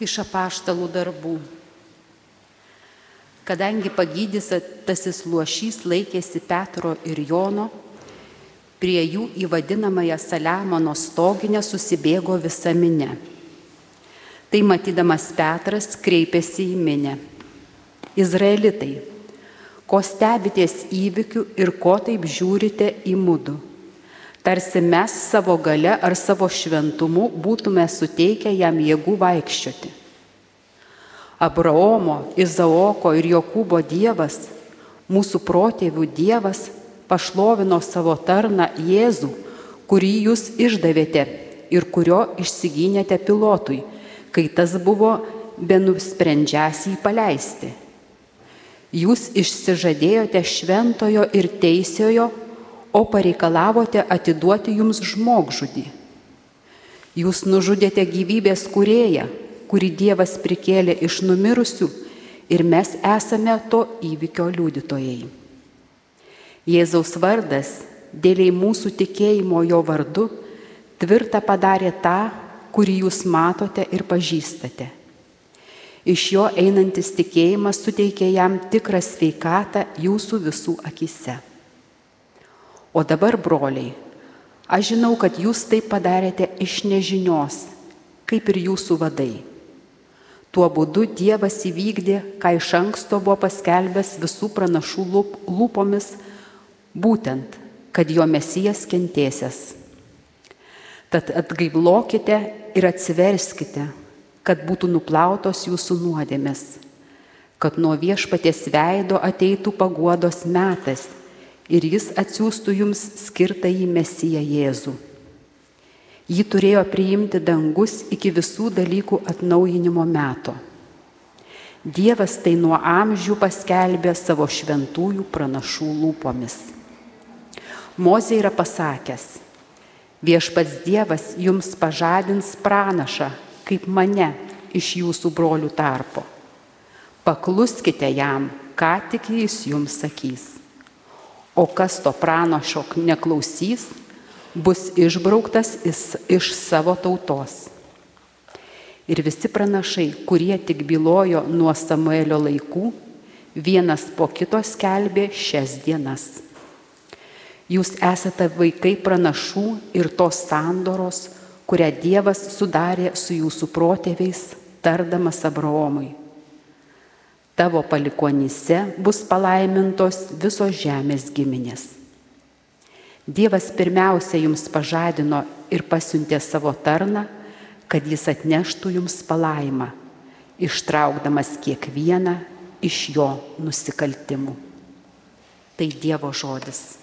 iš apaštalų darbų. Kadangi pagydytasis luošys laikėsi Petro ir Jono, prie jų į vadinamąją Saliamono stoginę susibėgo visa minė. Tai matydamas Petras kreipėsi į minę. Izraelitai, ko stebitės įvykių ir ko taip žiūrite į mūdu? Tarsi mes savo gale ar savo šventumu būtume suteikę jam jėgų vaikščioti. Abraomo, Izaoko ir Jokūbo Dievas, mūsų protėvių Dievas, pašlovino savo tarną Jėzų, kurį jūs išdavėte ir kurio išsigynėte pilotui, kai tas buvo benusprendžiasi jį paleisti. Jūs išsižadėjote šventojo ir teisiojo o pareikalavote atiduoti jums žmogžudį. Jūs nužudėte gyvybės kurėją, kurį Dievas prikėlė iš numirusių ir mes esame to įvykio liudytojai. Jėzaus vardas dėliai mūsų tikėjimo jo vardu tvirtą padarė tą, kurį jūs matote ir pažįstate. Iš jo einantis tikėjimas suteikė jam tikrą sveikatą jūsų visų akise. O dabar, broliai, aš žinau, kad jūs tai padarėte iš nežinios, kaip ir jūsų vadai. Tuo būdu Dievas įvykdė, ką iš anksto buvo paskelbęs visų pranašų lūpomis, būtent, kad jo mesijas kentėsės. Tad atgaiblokite ir atsiverskite, kad būtų nuplautos jūsų nuodėmės, kad nuo viešpaties veido ateitų paguodos metas ir jis atsiųstų jums skirtą į Mesiją Jėzų. Jį turėjo priimti dangus iki visų dalykų atnaujinimo meto. Dievas tai nuo amžių paskelbė savo šventųjų pranašų lūpomis. Mozė yra pasakęs, viešpats Dievas jums pažadins pranašą, kaip mane iš jūsų brolių tarpo. Pakluskite jam, ką tik jis jums sakys o kas to pranašo neklausys, bus išbrauktas iš savo tautos. Ir visi pranašai, kurie tik bylojo nuo Samuelio laikų, vienas po kito skelbė šias dienas. Jūs esate vaikai pranašų ir tos sandoros, kurią Dievas sudarė su jūsų protėviais, tardamas Abraomui tavo palikonyse bus palaimintos visos žemės giminės. Dievas pirmiausia jums pažadino ir pasiuntė savo tarną, kad jis atneštų jums palaimą, ištraukdamas kiekvieną iš jo nusikaltimų. Tai Dievo žodis.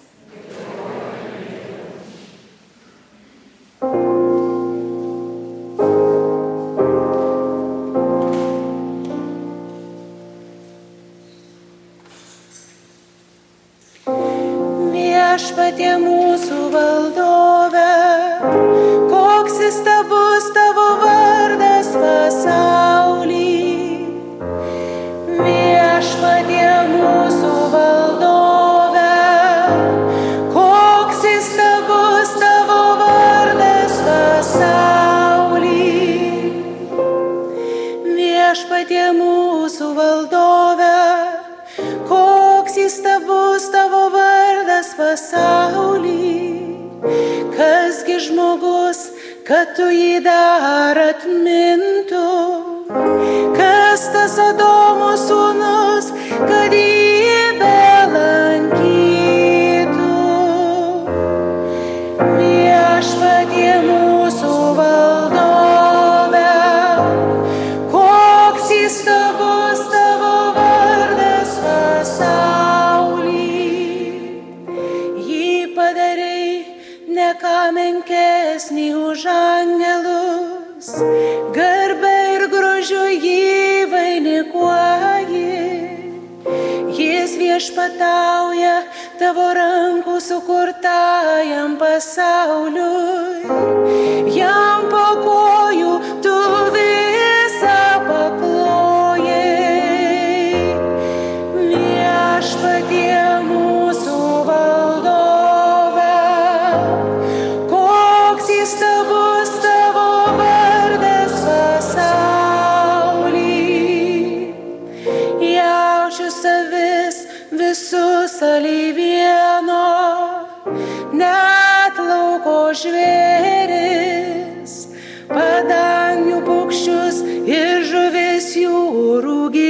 Pasaulį. Kasgi žmogus, kad tu jį dar atmintų, kas tas Adomo sūnus, kad jį viešpatauja tavo rankų sukurtajam pasauliui. Jam pokojų visus alyvieno, net lauko žvėris, padangių paukščius ir žuvis jūrų gyvūnus.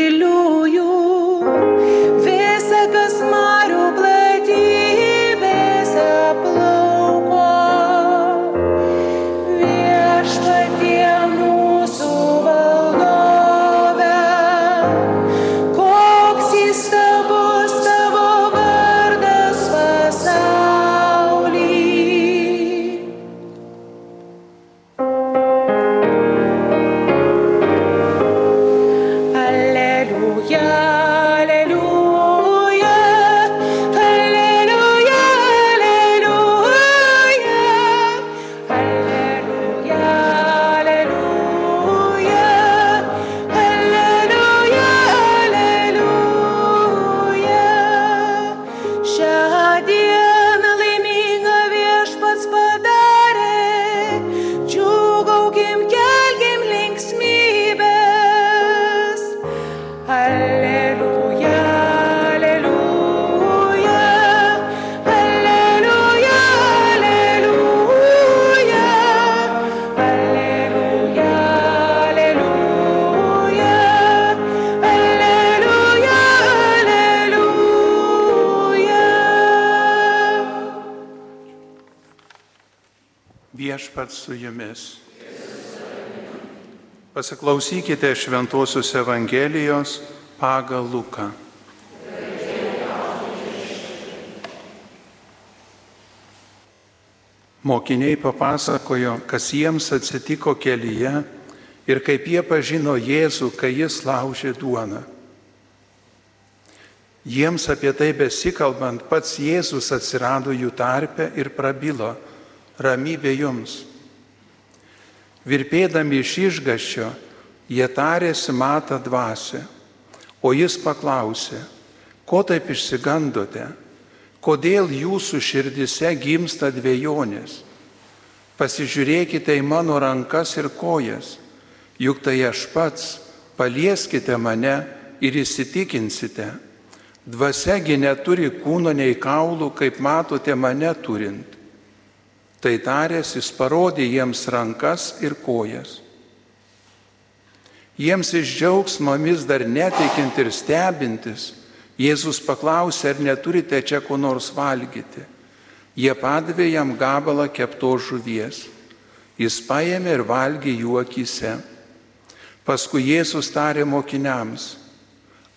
Viešpat su jumis. Pasiklausykite Šventuosios Evangelijos pagal Luką. Mokiniai papasakojo, kas jiems atsitiko kelyje ir kaip jie pažino Jėzų, kai jis laužė duoną. Jiems apie tai besikalbant, pats Jėzus atsirado jų tarpe ir prabilo, ramybė jums. Virpėdami iš išgaščio, jie tarėsi matą dvasę, o jis paklausė, ko taip išsigandote? Kodėl jūsų širdise gimsta dviejonės? Pasižiūrėkite į mano rankas ir kojas, juk tai aš pats, palieskite mane ir įsitikinsite. Dvasiagi neturi kūno nei kaulų, kaip matote mane turint. Tai tarės jis parodė jiems rankas ir kojas. Jiems iš džiaugsmomis dar netikint ir stebintis, Jėzus paklausė, ar neturite čia ko nors valgyti. Jie padavė jam gabalą kepto žuvies. Jis paėmė ir valgė jų akise. Paskui Jėzus tarė mokiniams,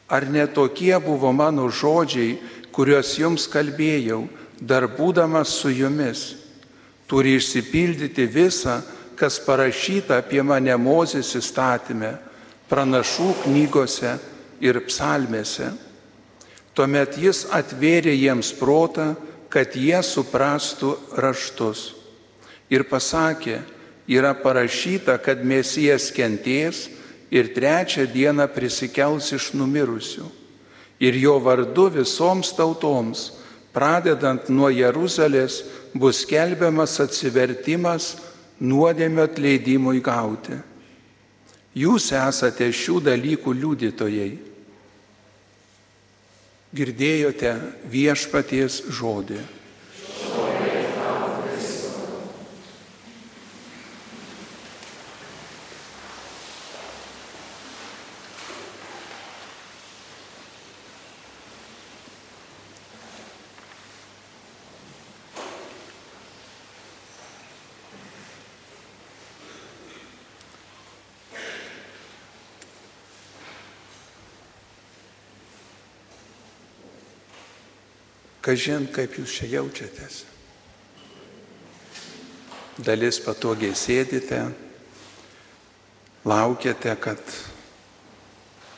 ar netokie buvo mano žodžiai, kuriuos jums kalbėjau, dar būdamas su jumis. Turi išsipildyti visa, kas parašyta apie mane Mozės įstatymę, pranašų knygose ir psalmėse. Tuomet jis atvėrė jiems protą, kad jie suprastų raštus. Ir pasakė, yra parašyta, kad Mesijas kenties ir trečią dieną prisikels iš numirusių. Ir jo vardu visoms tautoms, pradedant nuo Jeruzalės, bus kelbiamas atsivertimas nuodėmio atleidimui gauti. Jūs esate šių dalykų liudytojai girdėjote viešpaties žodį. Kažin, kaip jūs čia jaučiatės. Dalis patogiai sėdite, laukiate, kad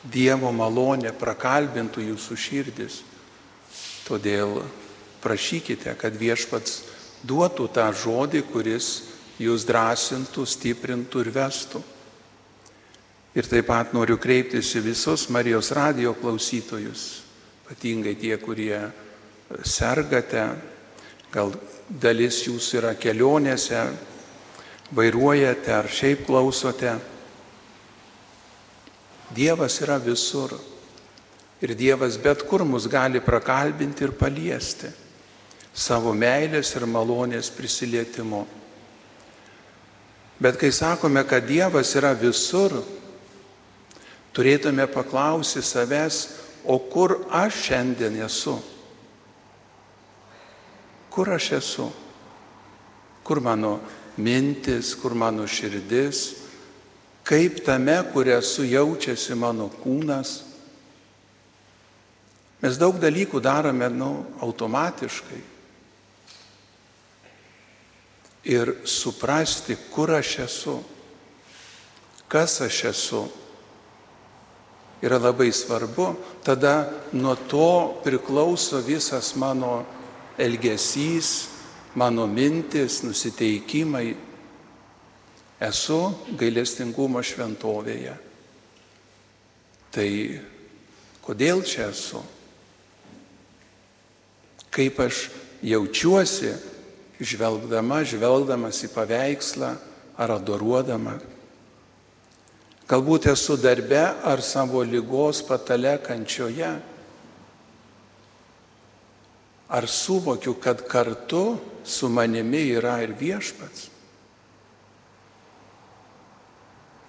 Dievo malonė prakalbintų jūsų širdis. Todėl prašykite, kad viešpats duotų tą žodį, kuris jūs drąsintų, stiprintų ir vestų. Ir taip pat noriu kreiptis į visus Marijos radio klausytojus, ypatingai tie, kurie sergate, gal dalis jūsų yra kelionėse, vairuojate ar šiaip klausote. Dievas yra visur. Ir Dievas bet kur mus gali prakalbinti ir paliesti savo meilės ir malonės prisilietimu. Bet kai sakome, kad Dievas yra visur, turėtume paklausyti savęs, o kur aš šiandien esu? Kur aš esu, kur mano mintis, kur mano širdis, kaip tame, kur esu jaučiasi mano kūnas. Mes daug dalykų darome nu, automatiškai. Ir suprasti, kur aš esu, kas aš esu, yra labai svarbu. Tada nuo to priklauso visas mano elgesys, mano mintis, nusiteikimai. Esu gailestingumo šventovėje. Tai kodėl čia esu? Kaip aš jaučiuosi, žvelgdama, žvelgdamas į paveikslą ar adoruodama. Galbūt esu darbe ar savo lygos patale kančioje Ar suvokiu, kad kartu su manimi yra ir viešpats?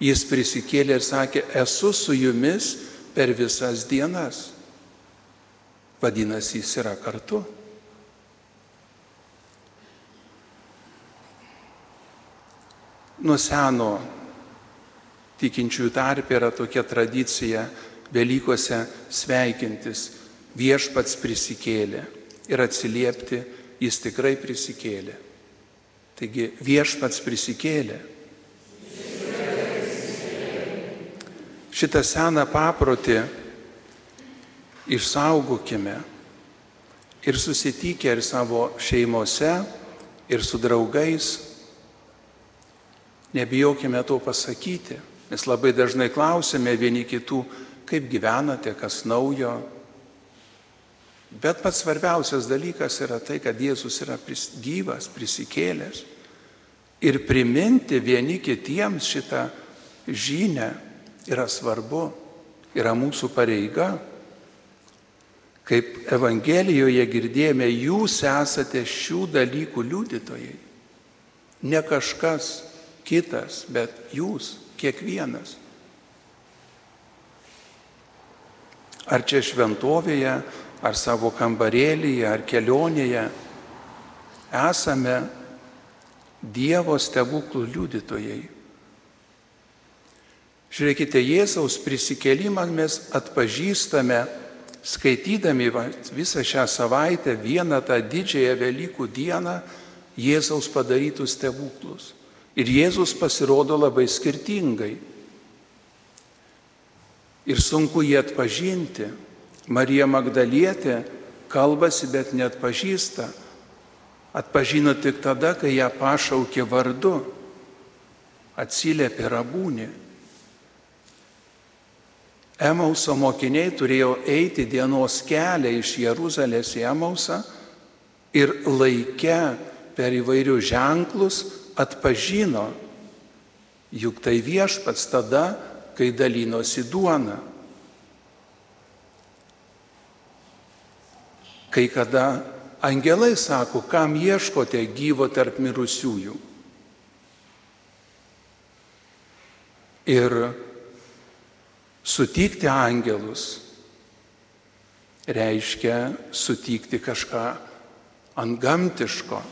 Jis prisikėlė ir sakė, esu su jumis per visas dienas. Vadinasi, jis yra kartu. nuo seno tikinčiųjų tarp yra tokia tradicija Velykose sveikintis viešpats prisikėlė ir atsiliepti, jis tikrai prisikėlė. Taigi viešpats prisikėlė. Šitą seną paprotį išsaugokime ir susitikę ir savo šeimose, ir su draugais. Nebijokime to pasakyti, nes labai dažnai klausime vieni kitų, kaip gyvenate, kas naujo. Bet pats svarbiausias dalykas yra tai, kad Jėzus yra pris, gyvas, prisikėlęs. Ir priminti vieni kitiems šitą žinę yra svarbu, yra mūsų pareiga. Kaip Evangelijoje girdėjome, jūs esate šių dalykų liudytojai. Ne kažkas kitas, bet jūs, kiekvienas. Ar čia šventovėje, ar savo kambarėlyje, ar kelionėje esame Dievo stebuklų liudytojai. Žiūrėkite, Jėzaus prisikelimą mes atpažįstame, skaitydami visą šią savaitę, vieną tą didžiąją Velykų dieną, Jėzaus padarytus stebuklus. Ir Jėzus pasirodo labai skirtingai ir sunku jį atpažinti. Marija Magdalietė kalbasi, bet net pažįsta. Atpažino tik tada, kai ją pašaukė vardu, atsiliepė rabūnį. Emauso mokiniai turėjo eiti dienos kelią iš Jeruzalės į Emausą ir laikę per įvairius ženklus atpažino, juk tai viešpats tada kai dalinosi duona. Kai kada angelai sako, kam ieškote gyvo tarp mirusiųjų. Ir sutikti angelus reiškia sutikti kažką antgamtiško.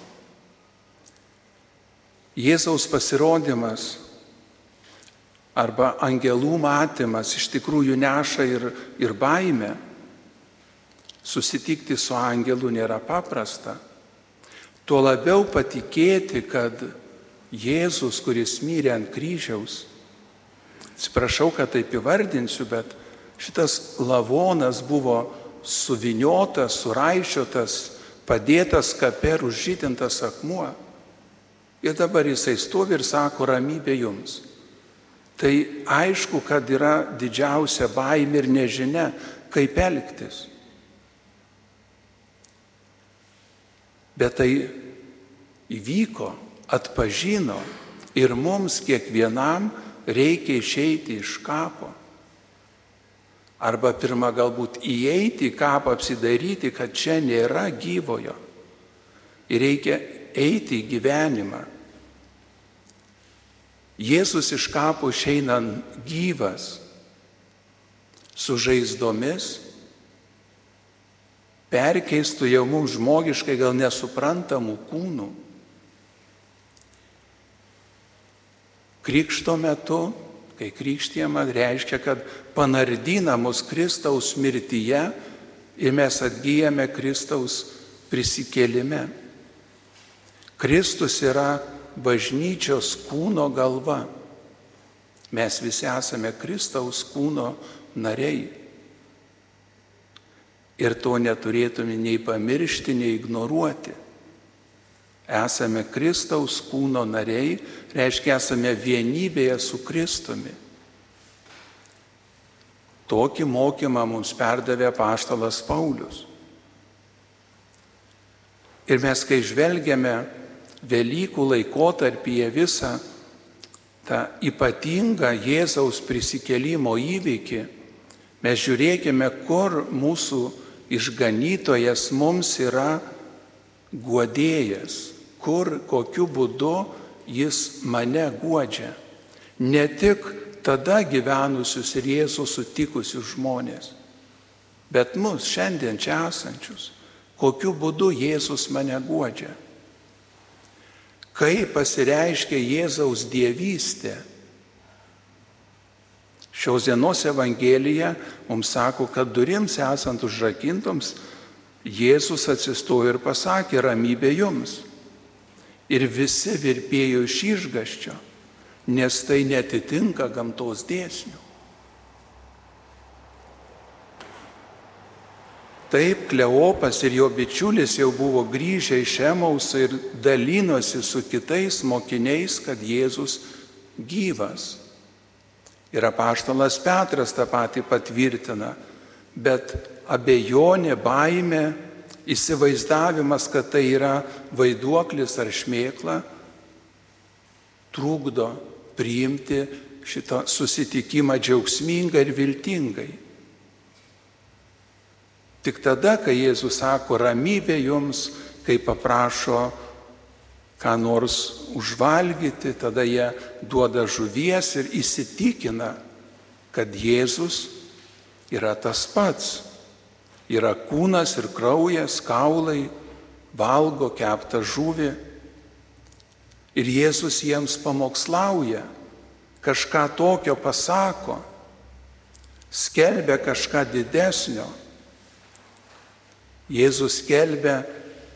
Jėzaus pasirodymas arba angelų matymas iš tikrųjų neša ir, ir baimę. Susitikti su angelu nėra paprasta. Tuo labiau patikėti, kad Jėzus, kuris mirė ant kryžiaus, atsiprašau, kad taip įvardinsiu, bet šitas lavonas buvo suviniotas, suraiščiotas, padėtas kaper užžytintas akmuo. Ir dabar jisai stovi ir sako ramybė jums tai aišku, kad yra didžiausia baimė ir nežinia, kaip elgtis. Bet tai įvyko, atpažino ir mums kiekvienam reikia išeiti iš kapo. Arba pirmą galbūt įeiti į kapą, apsidaryti, kad čia nėra gyvojo. Ir reikia eiti į gyvenimą. Jėzus iš kapo išeina gyvas, su žaizdomis, perkeistų jau mums žmogiškai gal nesuprantamų kūnų. Krikšto metu, kai krikštėma, reiškia, kad panardina mus Kristaus mirtyje ir mes atgyjame Kristaus prisikėlime. Kristus yra bažnyčios kūno galva. Mes visi esame Kristaus kūno nariai. Ir to neturėtume nei pamiršti, nei ignoruoti. Esame Kristaus kūno nariai, reiškia esame vienybėje su Kristumi. Tokį mokymą mums perdavė paštalas Paulius. Ir mes, kai žvelgiame Velykų laikotarpyje visą tą ypatingą Jėzaus prisikelimo įvykį, mes žiūrėkime, kur mūsų išganytojas mums yra guodėjas, kur, kokiu būdu jis mane guodžia. Ne tik tada gyvenusius ir Jėzų sutikusius žmonės, bet mus šiandien čia esančius, kokiu būdu Jėzus mane guodžia Kaip pasireiškia Jėzaus dievystė? Šios dienos Evangelija mums sako, kad durims esant užrakintoms, Jėzus atsistojo ir pasakė ramybė jums. Ir visi virpėjo iš išgaščio, nes tai netitinka gamtos dėsnių. Taip, Kleopas ir jo bičiulis jau buvo grįžę iš Emaus ir dalinosi su kitais mokiniais, kad Jėzus gyvas. Ir apaštalas Petras tą patį patvirtina, bet abejonė, baime, įsivaizdavimas, kad tai yra vaiduoklis ar šmėkla, trukdo priimti šitą susitikimą džiaugsmingai ir viltingai. Tik tada, kai Jėzus sako ramybė jums, kai paprašo ką nors užvalgyti, tada jie duoda žuvies ir įsitikina, kad Jėzus yra tas pats. Yra kūnas ir kraujas, kaulai, valgo keptą žuvį. Ir Jėzus jiems pamokslauja, kažką tokio pasako, skelbia kažką didesnio Jėzus skelbia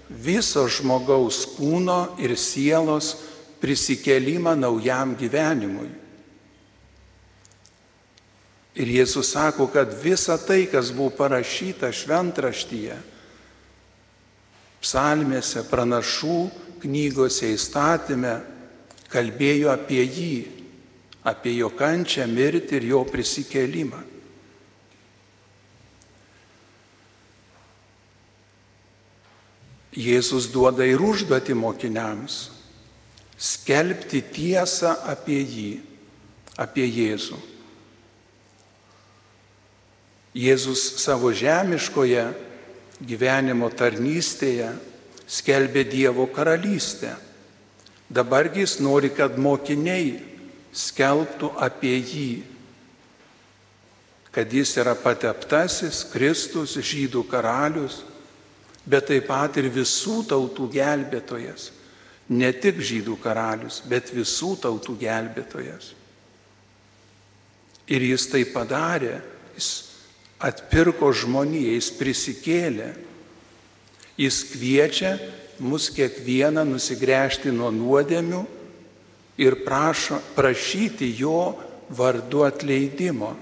viso žmogaus kūno ir sielos prisikelimą naujam gyvenimui. Ir Jėzus sako, kad visa tai, kas buvo parašyta šventraštyje, psalmėse, pranašų knygose, įstatymė, kalbėjo apie jį, apie jo kančią, mirtį ir jo prisikelimą. Jėzus duoda ir užduoti mokiniams - skelbti tiesą apie jį, apie Jėzų. Jėzus savo žemiškoje gyvenimo tarnystėje skelbė Dievo karalystę. Dabargi jis nori, kad mokiniai skelbtų apie jį, kad jis yra pateptasis Kristus, žydų karalius bet taip pat ir visų tautų gelbėtojas. Ne tik žydų karalius, bet visų tautų gelbėtojas. Ir jis tai padarė, jis atpirko žmoniją, jis prisikėlė. Jis kviečia mus kiekvieną nusigręžti nuo nuodėmių ir prašo, prašyti jo vardu atleidimo.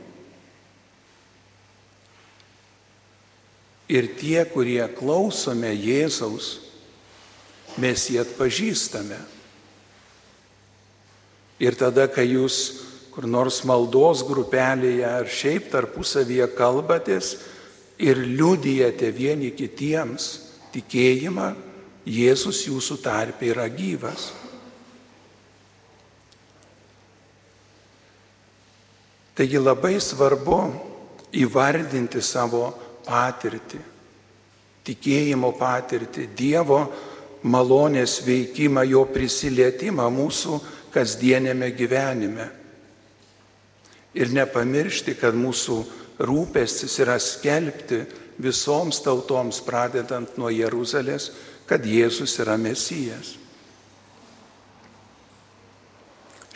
Ir tie, kurie klausome Jėzaus, mes jį atpažįstame. Ir tada, kai jūs kur nors maldos grupelėje ar šiaip tarpusavyje kalbatės ir liudijate vieni kitiems tikėjimą, Jėzus jūsų tarpe yra gyvas. Taigi labai svarbu įvardinti savo patirtį, tikėjimo patirtį, Dievo malonės veikimą, jo prisilietimą mūsų kasdienėme gyvenime. Ir nepamiršti, kad mūsų rūpestis yra skelbti visoms tautoms, pradedant nuo Jeruzalės, kad Jėzus yra Mesijas.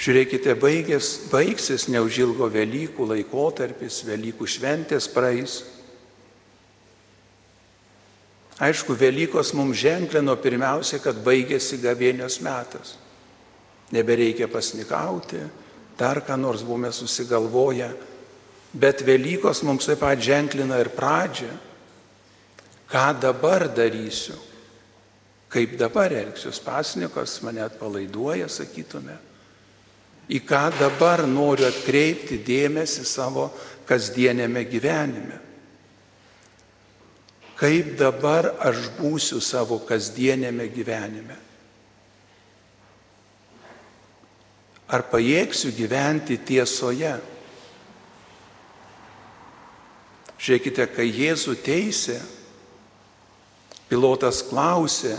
Žiūrėkite, baigės, baigsis neužilgo Velykų laikotarpis, Velykų šventės praeis. Aišku, Velykos mums ženklino pirmiausia, kad baigėsi gavėnios metas. Nebereikia pasnikauti, dar ką nors buvome susigalvoję, bet Velykos mums taip pat ženklina ir pradžią. Ką dabar darysiu? Kaip dabar elgsiuos? Pasnikos mane atpalaiduoja, sakytume. Į ką dabar noriu atkreipti dėmesį savo kasdienėme gyvenime kaip dabar aš būsiu savo kasdienėme gyvenime. Ar pajėgsiu gyventi tiesoje? Žiūrėkite, kai Jėzų teisė, pilotas klausė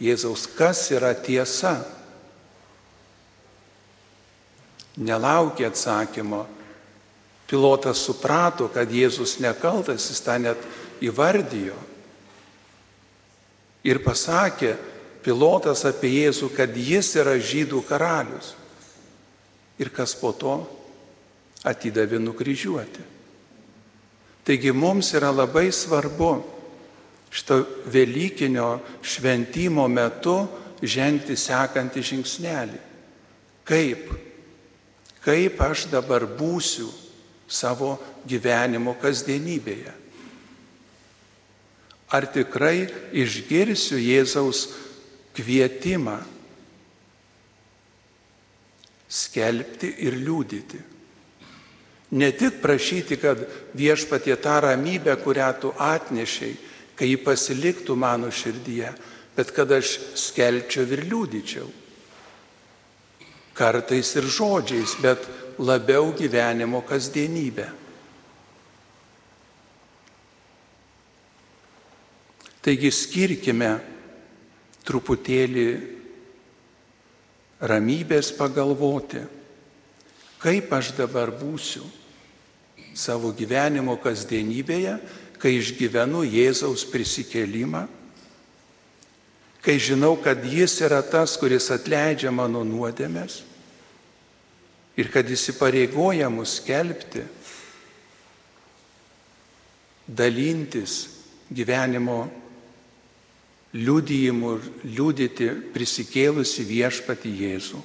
Jėzaus, kas yra tiesa. Nelaukė atsakymo. Pilotas suprato, kad Jėzus nekaltas, jis tą net įvardijo ir pasakė pilotas apie Jėzų, kad jis yra žydų karalius. Ir kas po to atidavė nukryžiuoti. Taigi mums yra labai svarbu šito Velykinio šventimo metu žengti sekantį žingsnelį. Kaip? Kaip aš dabar būsiu savo gyvenimo kasdienybėje? Ar tikrai išgirsiu Jėzaus kvietimą skelbti ir liūdyti? Ne tik prašyti, kad viešpatie tą ramybę, kurią tu atnešiai, kai ji pasiliktų mano širdyje, bet kad aš skelčiau ir liūdyčiau. Kartais ir žodžiais, bet labiau gyvenimo kasdienybę. Taigi skirkime truputėlį ramybės pagalvoti, kaip aš dabar būsiu savo gyvenimo kasdienybėje, kai išgyvenu Jėzaus prisikelimą, kai žinau, kad Jis yra tas, kuris atleidžia mano nuodėmės ir kad Jis įpareigoja mus skelbti, dalintis gyvenimo liudijimu liūdyti prisikėlusi viešpati Jėzų.